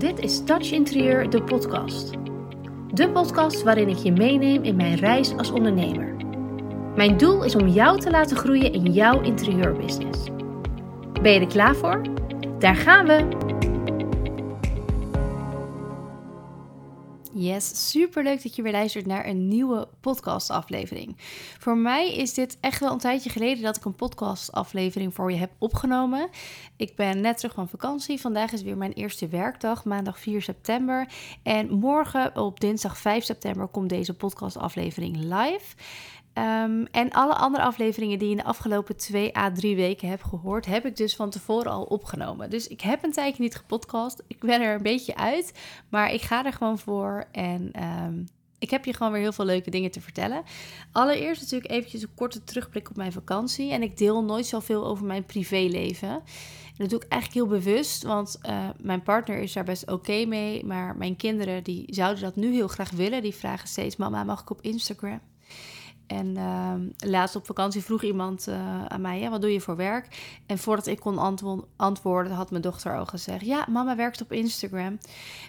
Dit is Touch Interieur, de podcast. De podcast waarin ik je meeneem in mijn reis als ondernemer. Mijn doel is om jou te laten groeien in jouw interieurbusiness. Ben je er klaar voor? Daar gaan we! Yes, super leuk dat je weer luistert naar een nieuwe podcastaflevering. Voor mij is dit echt wel een tijdje geleden dat ik een podcastaflevering voor je heb opgenomen. Ik ben net terug van vakantie. Vandaag is weer mijn eerste werkdag, maandag 4 september. En morgen op dinsdag 5 september komt deze podcastaflevering live. Ehm, en alle andere afleveringen die je in de afgelopen twee à drie weken heb gehoord, heb ik dus van tevoren al opgenomen. Dus ik heb een tijdje niet gepodcast. Ik ben er een beetje uit, maar ik ga er gewoon voor. En ehm, ik heb je gewoon weer heel veel leuke dingen te vertellen. Allereerst natuurlijk eventjes een korte terugblik op mijn vakantie. En ik deel nooit zoveel over mijn privéleven. En dat doe ik eigenlijk heel bewust, want uh, mijn partner is daar best oké mee. Maar mijn kinderen die zouden dat nu heel graag willen. Die vragen steeds, mama mag ik op Instagram? En uh, laatst op vakantie vroeg iemand uh, aan mij: ja, wat doe je voor werk? En voordat ik kon antwo antwoorden, had mijn dochter al gezegd: Ja, mama werkt op Instagram.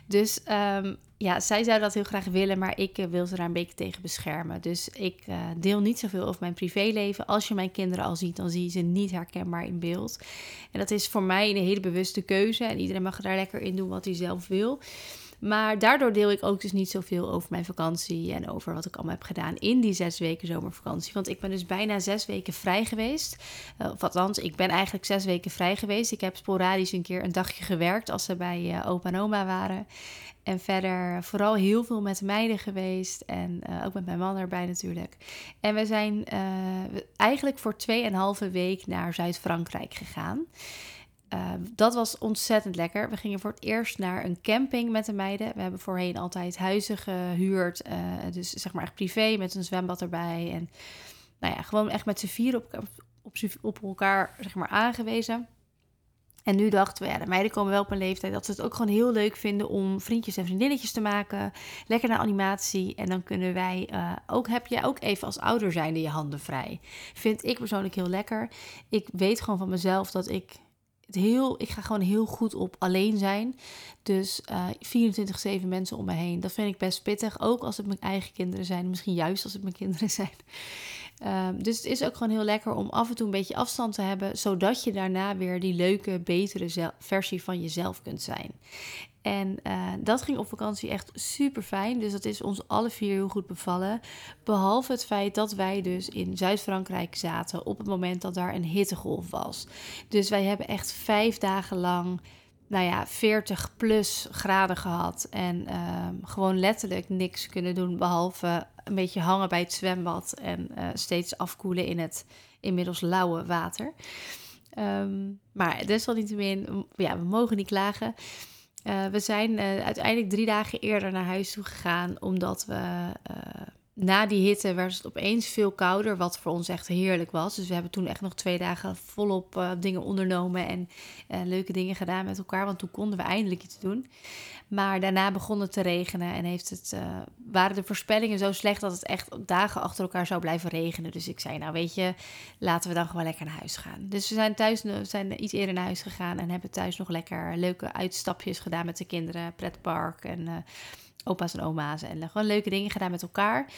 Dus um, ja, zij zou dat heel graag willen, maar ik uh, wil ze daar een beetje tegen beschermen. Dus ik uh, deel niet zoveel over mijn privéleven. Als je mijn kinderen al ziet, dan zie je ze niet herkenbaar in beeld. En dat is voor mij een hele bewuste keuze. En iedereen mag daar lekker in doen wat hij zelf wil. Maar daardoor deel ik ook dus niet zoveel over mijn vakantie en over wat ik allemaal heb gedaan in die zes weken zomervakantie. Want ik ben dus bijna zes weken vrij geweest. Uh, of althans, ik ben eigenlijk zes weken vrij geweest. Ik heb sporadisch een keer een dagje gewerkt als ze bij uh, opa en oma waren. En verder vooral heel veel met meiden geweest. En uh, ook met mijn man erbij natuurlijk. En we zijn eigenlijk voor tweeënhalve week naar Zuid-Frankrijk gegaan. Uh, dat was ontzettend lekker. We gingen voor het eerst naar een camping met de meiden. We hebben voorheen altijd huizen gehuurd. Uh, dus zeg maar echt privé met een zwembad erbij. En nou ja, gewoon echt met z'n vier op, op, op elkaar zeg maar, aangewezen. En nu dachten we, ja, de meiden komen wel op een leeftijd dat ze het ook gewoon heel leuk vinden om vriendjes en vriendinnetjes te maken. Lekker naar animatie. En dan kunnen wij uh, ook, heb je ook even als ouder zijnde je handen vrij. Vind ik persoonlijk heel lekker. Ik weet gewoon van mezelf dat ik heel, ik ga gewoon heel goed op alleen zijn. Dus uh, 24-7 mensen om me heen. Dat vind ik best pittig. Ook als het mijn eigen kinderen zijn. Misschien juist als het mijn kinderen zijn. Um, dus het is ook gewoon heel lekker om af en toe een beetje afstand te hebben. Zodat je daarna weer die leuke, betere versie van jezelf kunt zijn. En uh, dat ging op vakantie echt super fijn. Dus dat is ons alle vier heel goed bevallen. Behalve het feit dat wij dus in Zuid-Frankrijk zaten op het moment dat daar een hittegolf was. Dus wij hebben echt vijf dagen lang, nou ja, 40 plus graden gehad. En uh, gewoon letterlijk niks kunnen doen. Behalve een beetje hangen bij het zwembad. En uh, steeds afkoelen in het inmiddels lauwe water. Um, maar desalniettemin, ja, we mogen niet klagen. Uh, we zijn uh, uiteindelijk drie dagen eerder naar huis toe gegaan, omdat we uh, na die hitte werd het opeens veel kouder, wat voor ons echt heerlijk was. Dus we hebben toen echt nog twee dagen volop dingen ondernomen en leuke dingen gedaan met elkaar, want toen konden we eindelijk iets doen. Maar daarna begon het te regenen en heeft het, waren de voorspellingen zo slecht dat het echt dagen achter elkaar zou blijven regenen. Dus ik zei, nou weet je, laten we dan gewoon lekker naar huis gaan. Dus we zijn thuis we zijn iets eerder naar huis gegaan en hebben thuis nog lekker leuke uitstapjes gedaan met de kinderen, pretpark en uh, opa's en oma's en gewoon leuke dingen gedaan met elkaar.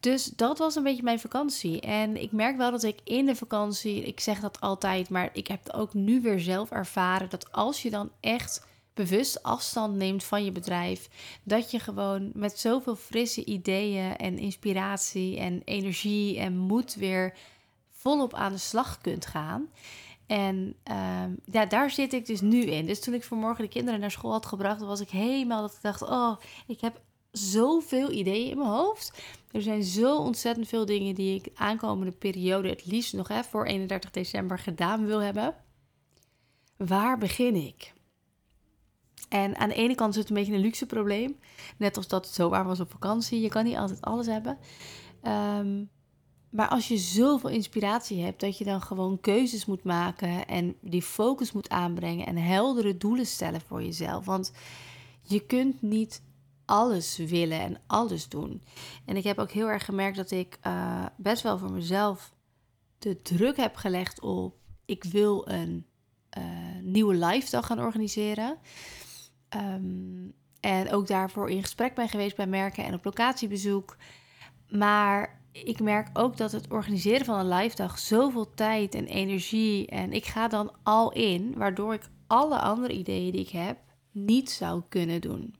Dus dat was een beetje mijn vakantie. En ik merk wel dat ik in de vakantie, ik zeg dat altijd, maar ik heb ook nu weer zelf ervaren dat als je dan echt bewust afstand neemt van je bedrijf, dat je gewoon met zoveel frisse ideeën en inspiratie en energie en moed weer volop aan de slag kunt gaan. En uh, ja, daar zit ik dus nu in. Dus toen ik vanmorgen de kinderen naar school had gebracht, was ik helemaal dat ik dacht: oh, ik heb zoveel ideeën in mijn hoofd. Er zijn zo ontzettend veel dingen die ik aankomende periode het liefst nog hè, voor 31 december gedaan wil hebben. Waar begin ik? En aan de ene kant is het een beetje een luxe probleem. Net als dat het zo warm was op vakantie. Je kan niet altijd alles hebben. Um, maar als je zoveel inspiratie hebt, dat je dan gewoon keuzes moet maken en die focus moet aanbrengen en heldere doelen stellen voor jezelf. Want je kunt niet alles willen en alles doen. En ik heb ook heel erg gemerkt dat ik uh, best wel voor mezelf de druk heb gelegd op: ik wil een uh, nieuwe live dag gaan organiseren. Ehm, en ook daarvoor in gesprek ben geweest bij merken en op locatiebezoek. Maar ik merk ook dat het organiseren van een live dag zoveel tijd en energie. En ik ga dan al in, waardoor ik alle andere ideeën die ik heb niet zou kunnen doen.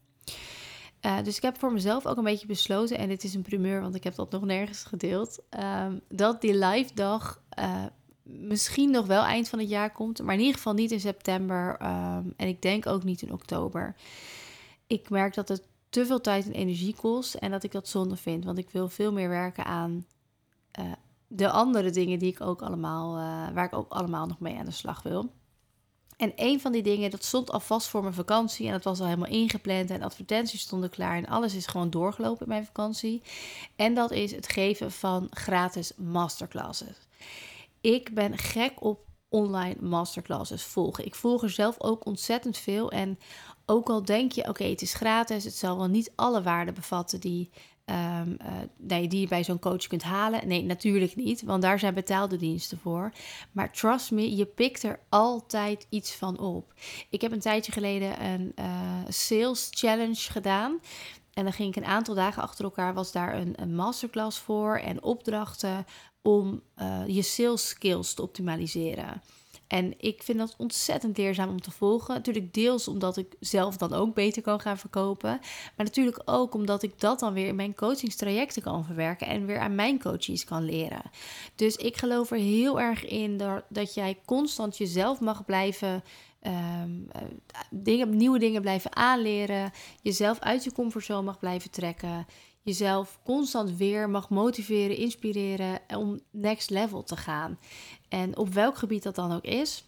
Uh, dus ik heb voor mezelf ook een beetje besloten, en dit is een primeur, want ik heb dat nog nergens gedeeld, um, dat die live dag uh, misschien nog wel eind van het jaar komt, maar in ieder geval niet in september um, en ik denk ook niet in oktober. Ik merk dat het te veel tijd en energie kost en dat ik dat zonde vind, want ik wil veel meer werken aan uh, de andere dingen die ik ook allemaal, waar ik ook allemaal nog mee aan de slag wil. En een van die dingen, dat stond al vast voor mijn vakantie. En dat was al helemaal ingepland. En advertenties stonden klaar. En alles is gewoon doorgelopen in mijn vakantie. En dat is het geven van gratis masterclasses. Ik ben gek op online masterclasses volgen. Ik volg er zelf ook ontzettend veel. En ook al denk je, oké, het is gratis. Het zal wel niet alle waarden bevatten die um, je bij zo'n coach kunt halen. Nee, natuurlijk niet, want daar zijn betaalde diensten voor. Maar trust me, je pikt er altijd iets van op. Ik heb een tijdje geleden een uh, sales challenge gedaan. En dan ging ik een aantal dagen achter elkaar, was daar een, masterclass voor en opdrachten om uh, je sales skills te optimaliseren. En ik vind dat ontzettend leerzaam om te volgen. Natuurlijk deels omdat ik zelf dan ook beter kan gaan verkopen. Maar natuurlijk ook omdat ik dat dan weer in mijn coachingstrajecten kan verwerken. En weer aan mijn coaches kan leren. Dus ik geloof er heel erg in dat, dat jij constant jezelf mag blijven Um, dingen, nieuwe dingen blijven aanleren. Jezelf uit je comfortzone mag blijven trekken. Jezelf constant weer mag motiveren, inspireren om next level te gaan. En op welk gebied dat dan ook is.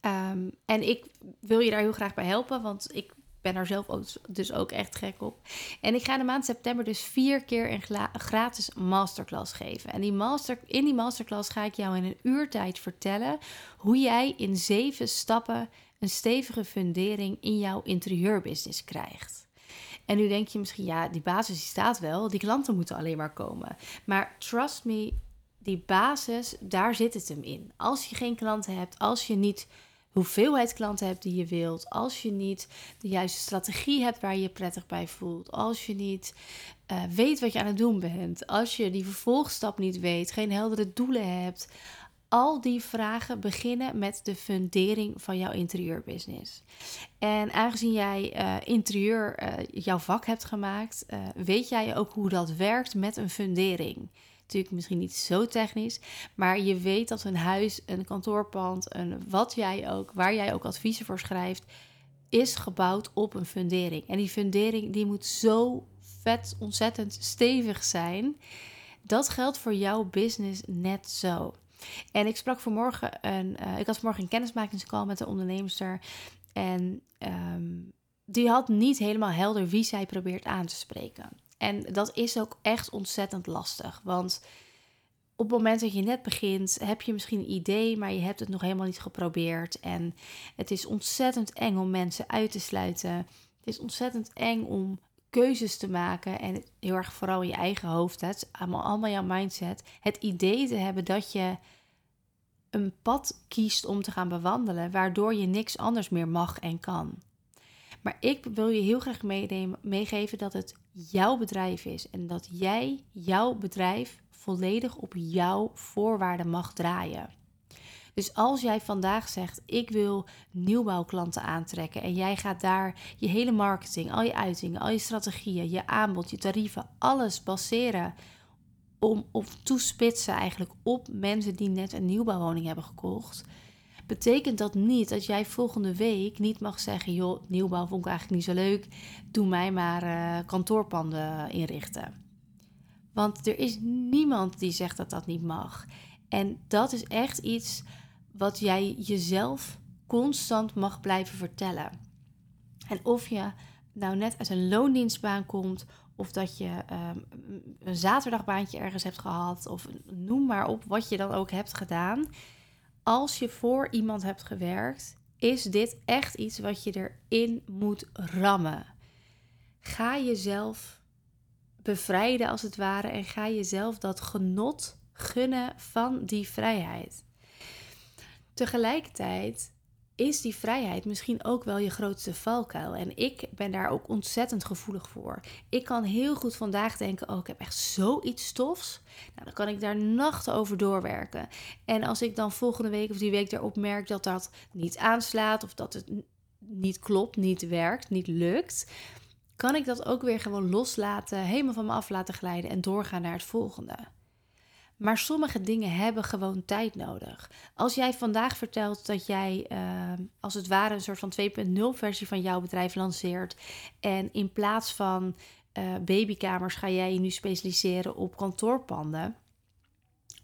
Um, en ik wil je daar heel graag bij helpen, want ik ben er zelf ook, dus ook echt gek op. En ik ga de maand september dus vier keer een gratis masterclass geven. En die master, in die masterclass ga ik jou in een uurtijd vertellen hoe jij in zeven stappen een stevige fundering in jouw interieurbusiness krijgt. En nu denk je misschien, ja, die basis die staat wel, die klanten moeten alleen maar komen. Maar trust me, die basis, daar zit het hem in. Als je geen klanten hebt, als je niet hoeveelheid klanten hebt die je wilt, als je niet de juiste strategie hebt waar je je prettig bij voelt, als je niet uh, weet wat je aan het doen bent, als je die vervolgstap niet weet, geen heldere doelen hebt, al die vragen beginnen met de fundering van jouw interieurbusiness. En aangezien jij uh, interieur uh, jouw vak hebt gemaakt, uh, weet jij ook hoe dat werkt met een fundering. Natuurlijk misschien niet zo technisch, maar je weet dat een huis, een kantoorpand, een wat jij ook, waar jij ook adviezen voor schrijft, is gebouwd op een fundering. En die fundering die moet zo vet ontzettend stevig zijn. Dat geldt voor jouw business net zo. En ik sprak vanmorgen een, uh, ik had vanmorgen een kennismakingscall met een onderneemster. En um, die had niet helemaal helder wie zij probeert aan te spreken. En dat is ook echt ontzettend lastig. Want op het moment dat je net begint, heb je misschien een idee, maar je hebt het nog helemaal niet geprobeerd. En het is ontzettend eng om mensen uit te sluiten. Het is ontzettend eng om keuzes te maken en heel erg vooral in je eigen hoofd, het allemaal jouw mindset, het idee te hebben dat je een pad kiest om te gaan bewandelen, waardoor je niks anders meer mag en kan. Maar ik wil je heel graag meegeven dat het jouw bedrijf is en dat jij jouw bedrijf volledig op jouw voorwaarden mag draaien. Dus als jij vandaag zegt: Ik wil nieuwbouwklanten aantrekken. en jij gaat daar je hele marketing, al je uitingen, al je strategieën, je aanbod, je tarieven, alles baseren om of toespitsen eigenlijk op mensen die net een nieuwbouwwoning hebben gekocht. Betekent dat niet dat jij volgende week niet mag zeggen: joh, nieuwbouw vond ik eigenlijk niet zo leuk. Doe mij maar uh, kantoorpanden inrichten. Want er is niemand die zegt dat dat niet mag. En dat is echt iets wat jij jezelf constant mag blijven vertellen. En of je nou net uit een loondienstbaan komt, of dat je um, een zaterdagbaantje ergens hebt gehad, of noem maar op wat je dan ook hebt gedaan. Als je voor iemand hebt gewerkt, is dit echt iets wat je erin moet rammen. Ga jezelf bevrijden als het ware en ga jezelf dat genot gunnen van die vrijheid. Tegelijkertijd is die vrijheid misschien ook wel je grootste valkuil. En ik ben daar ook ontzettend gevoelig voor. Ik kan heel goed vandaag denken: oh, ik heb echt zoiets stofs. Nou, dan kan ik daar nachten over doorwerken. En als ik dan volgende week of die week daarop merk dat dat niet aanslaat of dat het niet klopt, niet werkt, niet lukt, kan ik dat ook weer gewoon loslaten, helemaal van me af laten glijden en doorgaan naar het volgende. Maar sommige dingen hebben gewoon tijd nodig. Als jij vandaag vertelt dat jij ehm, als het ware een soort van 2.0 versie van jouw bedrijf lanceert. En in plaats van uh, babykamers ga jij je nu specialiseren op kantoorpanden.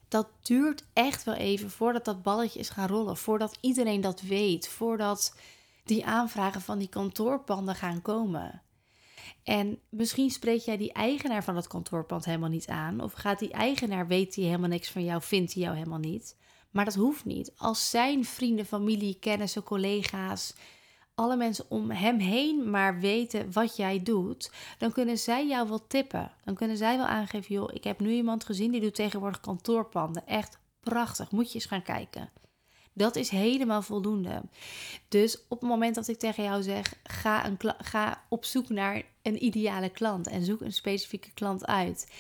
Dat duurt echt wel even voordat dat balletje is gaan rollen. Voordat iedereen dat weet. Voordat die aanvragen van die kantoorpanden gaan komen. En misschien spreek jij die eigenaar van dat kantoorpand helemaal niet aan. Of gaat die eigenaar, weet hij helemaal niks van jou, vindt hij jou helemaal niet. Maar dat hoeft niet. Als zijn vrienden, familie, kennissen, collega's, alle mensen om hem heen maar weten wat jij doet, dan kunnen zij jou wel tippen. Dan kunnen zij wel aangeven, joh, ik heb nu iemand gezien die doet tegenwoordig kantoorpanden. Echt prachtig, moet je eens gaan kijken. Dat is helemaal voldoende. Dus op het moment dat ik tegen jou zeg: ga, een ga op zoek naar een ideale klant en zoek een specifieke klant uit.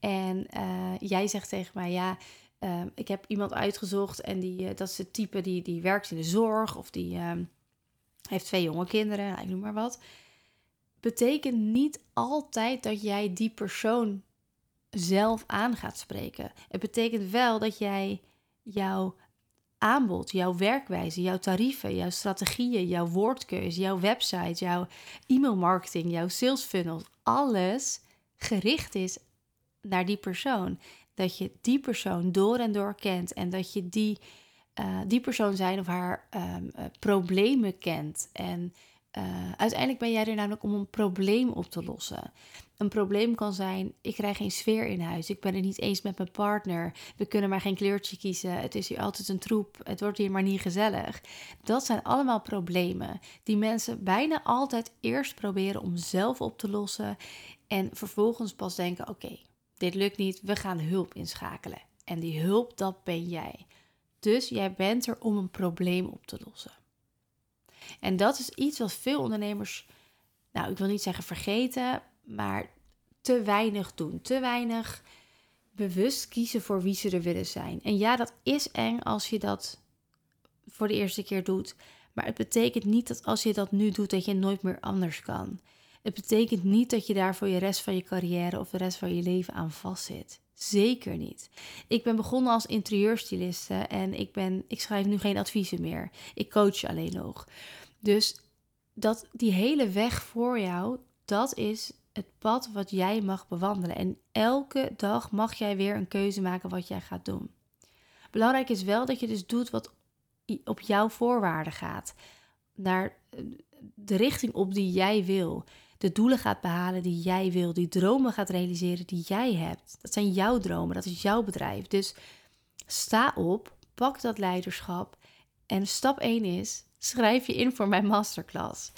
En uh, jij zegt tegen mij: ja. Uh, ik heb iemand uitgezocht en die, uh, dat is het type die, die werkt in de zorg of die ehm, heeft twee jonge kinderen, nou, ik noem maar wat. Betekent niet altijd dat jij die persoon zelf aan gaat spreken. Het betekent wel dat jij jouw aanbod, jouw werkwijze, jouw tarieven, jouw strategieën, jouw woordkeuze, jouw website, jouw e-mailmarketing, jouw sales funnels, alles gericht is naar die persoon. Dat je die persoon door en door kent en dat je die, uh, die persoon zijn of haar um, uh, problemen kent. En uh, uiteindelijk ben jij er namelijk om een probleem op te lossen. Een probleem kan zijn: ik krijg geen sfeer in huis. Ik ben het niet eens met mijn partner. We kunnen maar geen kleurtje kiezen. Het is hier altijd een troep. Het wordt hier maar niet gezellig. Dat zijn allemaal problemen die mensen bijna altijd eerst proberen om zelf op te lossen. En vervolgens pas denken: oké, dit lukt niet. We gaan hulp inschakelen. En die hulp, dat ben jij. Dus jij bent er om een probleem op te lossen. En dat is iets wat veel ondernemers, nou, ik wil niet zeggen vergeten, maar te weinig doen. Te weinig bewust kiezen voor wie ze er willen zijn. En ja, dat is eng als je dat voor de eerste keer doet. Maar het betekent niet dat als je dat nu doet, dat je nooit meer anders kan. Het betekent niet dat je daar voor je rest van je carrière of de rest van je leven aan vastzit. Zeker niet. Ik ben begonnen als interieurstyliste en ik, ben, ik schrijf nu geen adviezen meer. Ik coach alleen nog. Dus dat, die hele weg voor jou, dat is het pad wat jij mag bewandelen. En elke dag mag jij weer een keuze maken wat jij gaat doen. Belangrijk is wel dat je dus doet wat op jouw voorwaarden gaat. Naar de richting op die jij wil. De doelen gaat behalen die jij wil. Die dromen gaat realiseren die jij hebt. Dat zijn jouw dromen. Dat is jouw bedrijf. Dus sta op, pak dat leiderschap. En stap 1 is: schrijf je in voor mijn masterclass.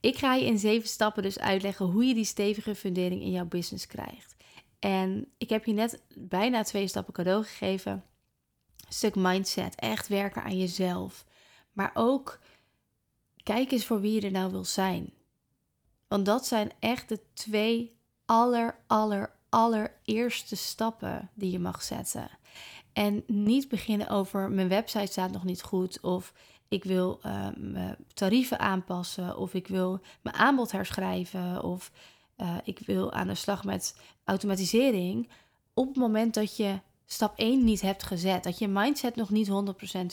Ik ga je in zeven stappen dus uitleggen hoe je die stevige fundering in jouw business krijgt. En ik heb je net bijna twee stappen cadeau gegeven. Een stuk mindset, echt werken aan jezelf. Maar ook kijk eens voor wie je er nou wil zijn. Want dat zijn echt de twee aller, aller, allereerste stappen die je mag zetten. En niet beginnen over mijn website staat nog niet goed of ik wil mijn tarieven aanpassen of ik wil mijn aanbod herschrijven of uh, ik wil aan de slag met automatisering. Op het moment dat je stap 1 niet hebt gezet, dat je mindset nog niet 100%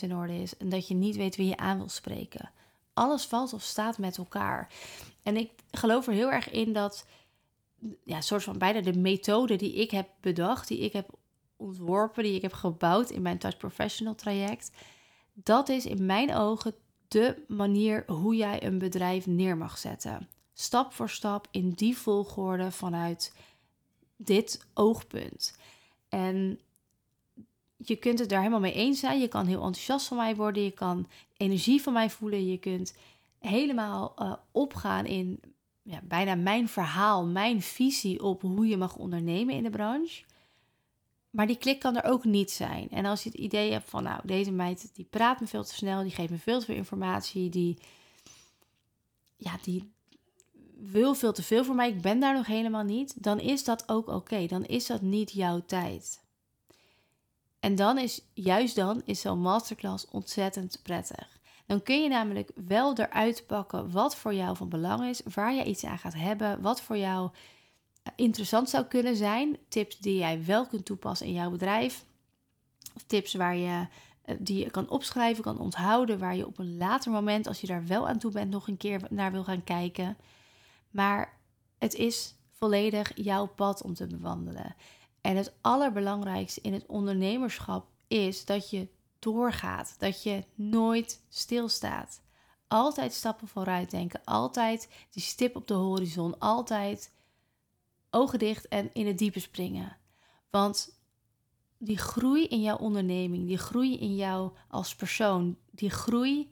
in orde is en dat je niet weet wie je aan wil spreken. Alles valt of staat met elkaar. En ik geloof er heel erg in dat, ja, soort van bijna de methode die ik heb bedacht, die ik heb ontworpen, die ik heb gebouwd in mijn Touch Professional traject dat is in mijn ogen de manier hoe jij een bedrijf neer mag zetten. Stap voor stap in die volgorde vanuit dit oogpunt. En je kunt het daar helemaal mee eens zijn. Je kan heel enthousiast van mij worden. Je kan energie van mij voelen. Je kunt helemaal uh, opgaan in ja, bijna mijn verhaal, mijn visie op hoe je mag ondernemen in de branche. Maar die klik kan er ook niet zijn. En als je het idee hebt van, nou, deze meid die praat me veel te snel, die geeft me veel te veel informatie, die, ja, die wil veel te veel voor mij, ik ben daar nog helemaal niet, dan is dat ook oké. Dan is dat niet jouw tijd. En dan is, juist dan, is zo'n masterclass ontzettend prettig. Dan kun je namelijk wel eruit pakken wat voor jou van belang is, waar je iets aan gaat hebben, wat voor jou interessant zou kunnen zijn. Tips die jij wel kunt toepassen in jouw bedrijf. Of tips waar je, eh, die je kan opschrijven, kan onthouden, waar je op een later moment, als je daar wel aan toe bent, nog een keer naar wil gaan kijken. Maar het is volledig jouw pad om te bewandelen. En het allerbelangrijkste in het ondernemerschap is dat je doorgaat, dat je nooit stilstaat. Altijd stappen vooruit denken, altijd die stip op de horizon, altijd ogen dicht en in het diepe springen. Want die groei in jouw onderneming, die groei in jou als persoon, die groei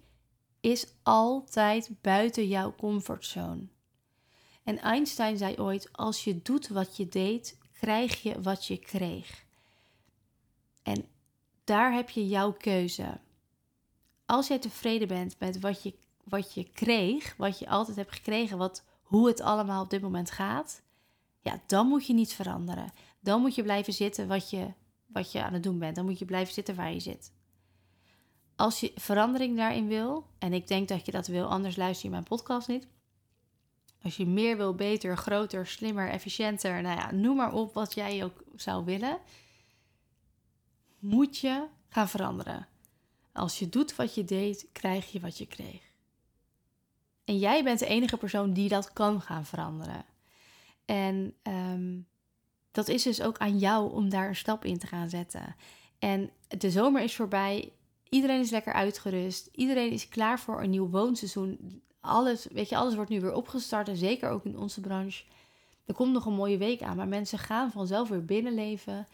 is altijd buiten jouw comfortzone. En Einstein zei ooit: Als je doet wat je deed, krijg je wat je kreeg. En daar heb je jouw keuze. Als jij tevreden bent met wat je, wat je kreeg, wat je altijd hebt gekregen, wat, hoe het allemaal op dit moment gaat, ja, dan moet je niet veranderen. Dan moet je blijven zitten wat je, wat je aan het doen bent. Dan moet je blijven zitten waar je zit. Als je verandering daarin wil, en ik denk dat je dat wil, anders luister je mijn podcast niet. Als je meer wil, beter, groter, slimmer, efficiënter, nou ja, noem maar op wat jij ook zou willen, moet je gaan veranderen. Als je doet wat je deed, krijg je wat je kreeg. En jij bent de enige persoon die dat kan gaan veranderen. En ehm, dat is dus ook aan jou om daar een stap in te gaan zetten. En de zomer is voorbij. Iedereen is lekker uitgerust. Iedereen is klaar voor een nieuw woonseizoen alles, weet je, alles wordt nu weer opgestart. En zeker ook in onze branche. Er komt nog een mooie week aan, maar mensen gaan vanzelf weer binnenleven.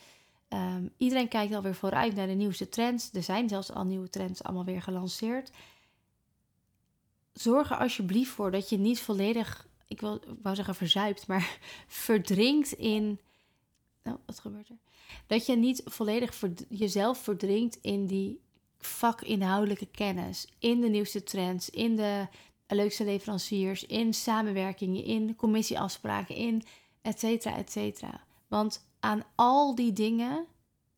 Um, iedereen kijkt alweer vooruit naar de nieuwste trends. Er zijn zelfs al nieuwe trends allemaal weer gelanceerd. Zorg er alsjeblieft voor dat je niet volledig, ik, wil, wou zeggen verzuipt, maar verdrinkt in. Oh, wat gebeurt er? Dat je niet volledig jezelf verdrinkt in die vakinhoudelijke kennis, in de nieuwste trends, in de leukste leveranciers, in samenwerkingen, in commissieafspraken, in et cetera, et cetera. Want aan al die dingen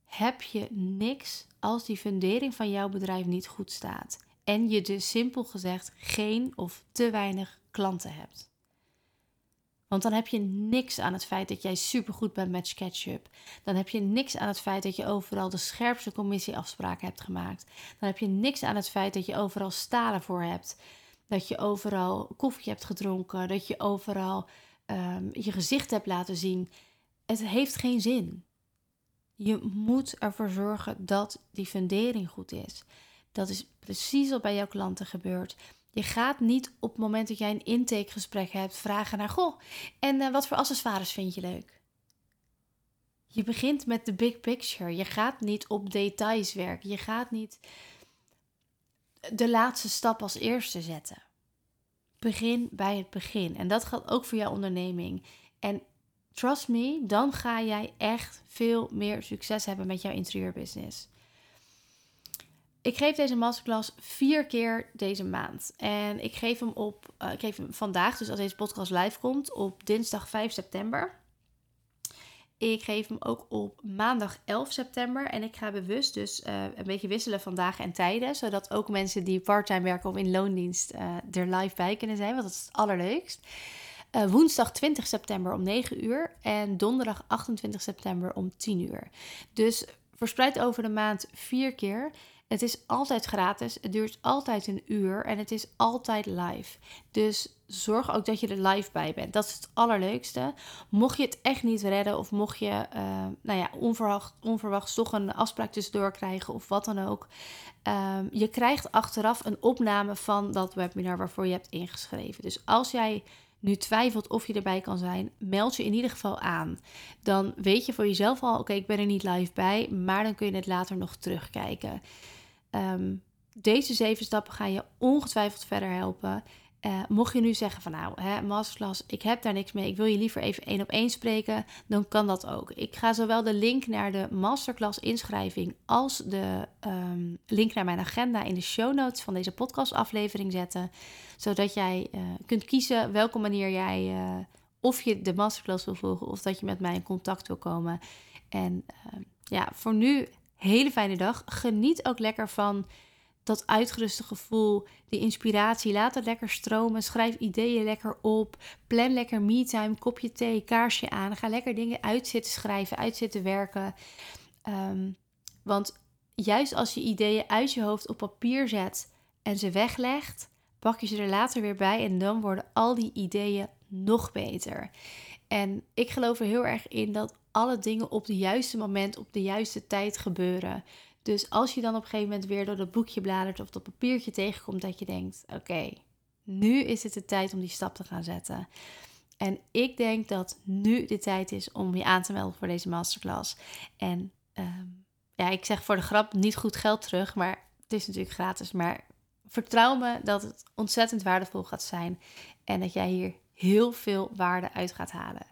heb je niks als die fundering van jouw bedrijf niet goed staat. En je dus simpel gezegd geen of te weinig klanten hebt. Want dan heb je niks aan het feit dat jij supergoed bent met SketchUp. Dan heb je niks aan het feit dat je overal de scherpste commissieafspraken hebt gemaakt. Dan heb je niks aan het feit dat je overal stalen voor hebt. Dat je overal koffie hebt gedronken, dat je overal um, je gezicht hebt laten zien. Het heeft geen zin. Je moet ervoor zorgen dat die fundering goed is. Dat is precies wat bij jouw klanten gebeurt. Je gaat niet op het moment dat jij een intakegesprek hebt vragen naar: Goh, en uh, wat voor accessoires vind je leuk? Je begint met de big picture. Je gaat niet op details werken. Je gaat niet de laatste stap als eerste zetten. Begin bij het begin. En dat geldt ook voor jouw onderneming. En trust me, dan ga jij echt veel meer succes hebben met jouw interieurbusiness. Ik geef deze masterclass vier keer deze maand. En ik geef hem op, uh, ik geef hem vandaag, dus als deze podcast live komt, op dinsdag 5 september. Ik geef hem ook op maandag 11 september. En ik ga bewust dus uh, een beetje wisselen van dagen en tijden. Zodat ook mensen die parttime werken of in loondienst uh, er live bij kunnen zijn. Want dat is het allerleukst. Woensdag 20 september om 9 uur. En donderdag 28 september om 10 uur. Dus verspreid over de maand vier keer. Het is altijd gratis, het duurt altijd een uur en het is altijd live. Dus zorg ook dat je er live bij bent. Dat is het allerleukste. Mocht je het echt niet redden of mocht je uh, nou ja, onverwacht, onverwachts toch een afspraak tussendoor krijgen of wat dan ook. Um, je krijgt achteraf een opname van dat webinar waarvoor je hebt ingeschreven. Dus als jij nu twijfelt of je erbij kan zijn, meld je in ieder geval aan. Dan weet je voor jezelf al, oké, ik ben er niet live bij, maar dan kun je het later nog terugkijken. Um, deze zeven stappen gaan je ongetwijfeld verder helpen. Uh, mocht je nu zeggen van nou, hè, masterclass, ik heb daar niks mee, ik wil je liever even één op één spreken, dan kan dat ook. Ik ga zowel de link naar de masterclass inschrijving als de um, link naar mijn agenda in de show notes van deze podcastaflevering zetten, zodat jij uh, kunt kiezen welke manier jij, uh, of je de masterclass wil volgen of dat je met mij in contact wil komen. En ja, voor nu, hele fijne dag. Geniet ook lekker van dat uitgeruste gevoel, die inspiratie. Laat het lekker stromen. Schrijf ideeën lekker op. Plan lekker me-time, kopje thee, kaarsje aan. Ga lekker dingen uitzitten schrijven, uitzitten werken. Ehm, want juist als je ideeën uit je hoofd op papier zet en ze weglegt, pak je ze er later weer bij en dan worden al die ideeën nog beter. En ik geloof er heel erg in dat alle dingen op de juiste moment, op de juiste tijd gebeuren. Dus als je dan op een gegeven moment weer door dat boekje bladert of dat papiertje tegenkomt, dat je denkt: oké, nu is het de tijd om die stap te gaan zetten. En ik denk dat nu de tijd is om je aan te melden voor deze masterclass. En ehm, ja, ik zeg voor de grap niet goed geld terug, maar het is natuurlijk gratis. Maar vertrouw me dat het ontzettend waardevol gaat zijn en dat jij hier heel veel waarde uit gaat halen.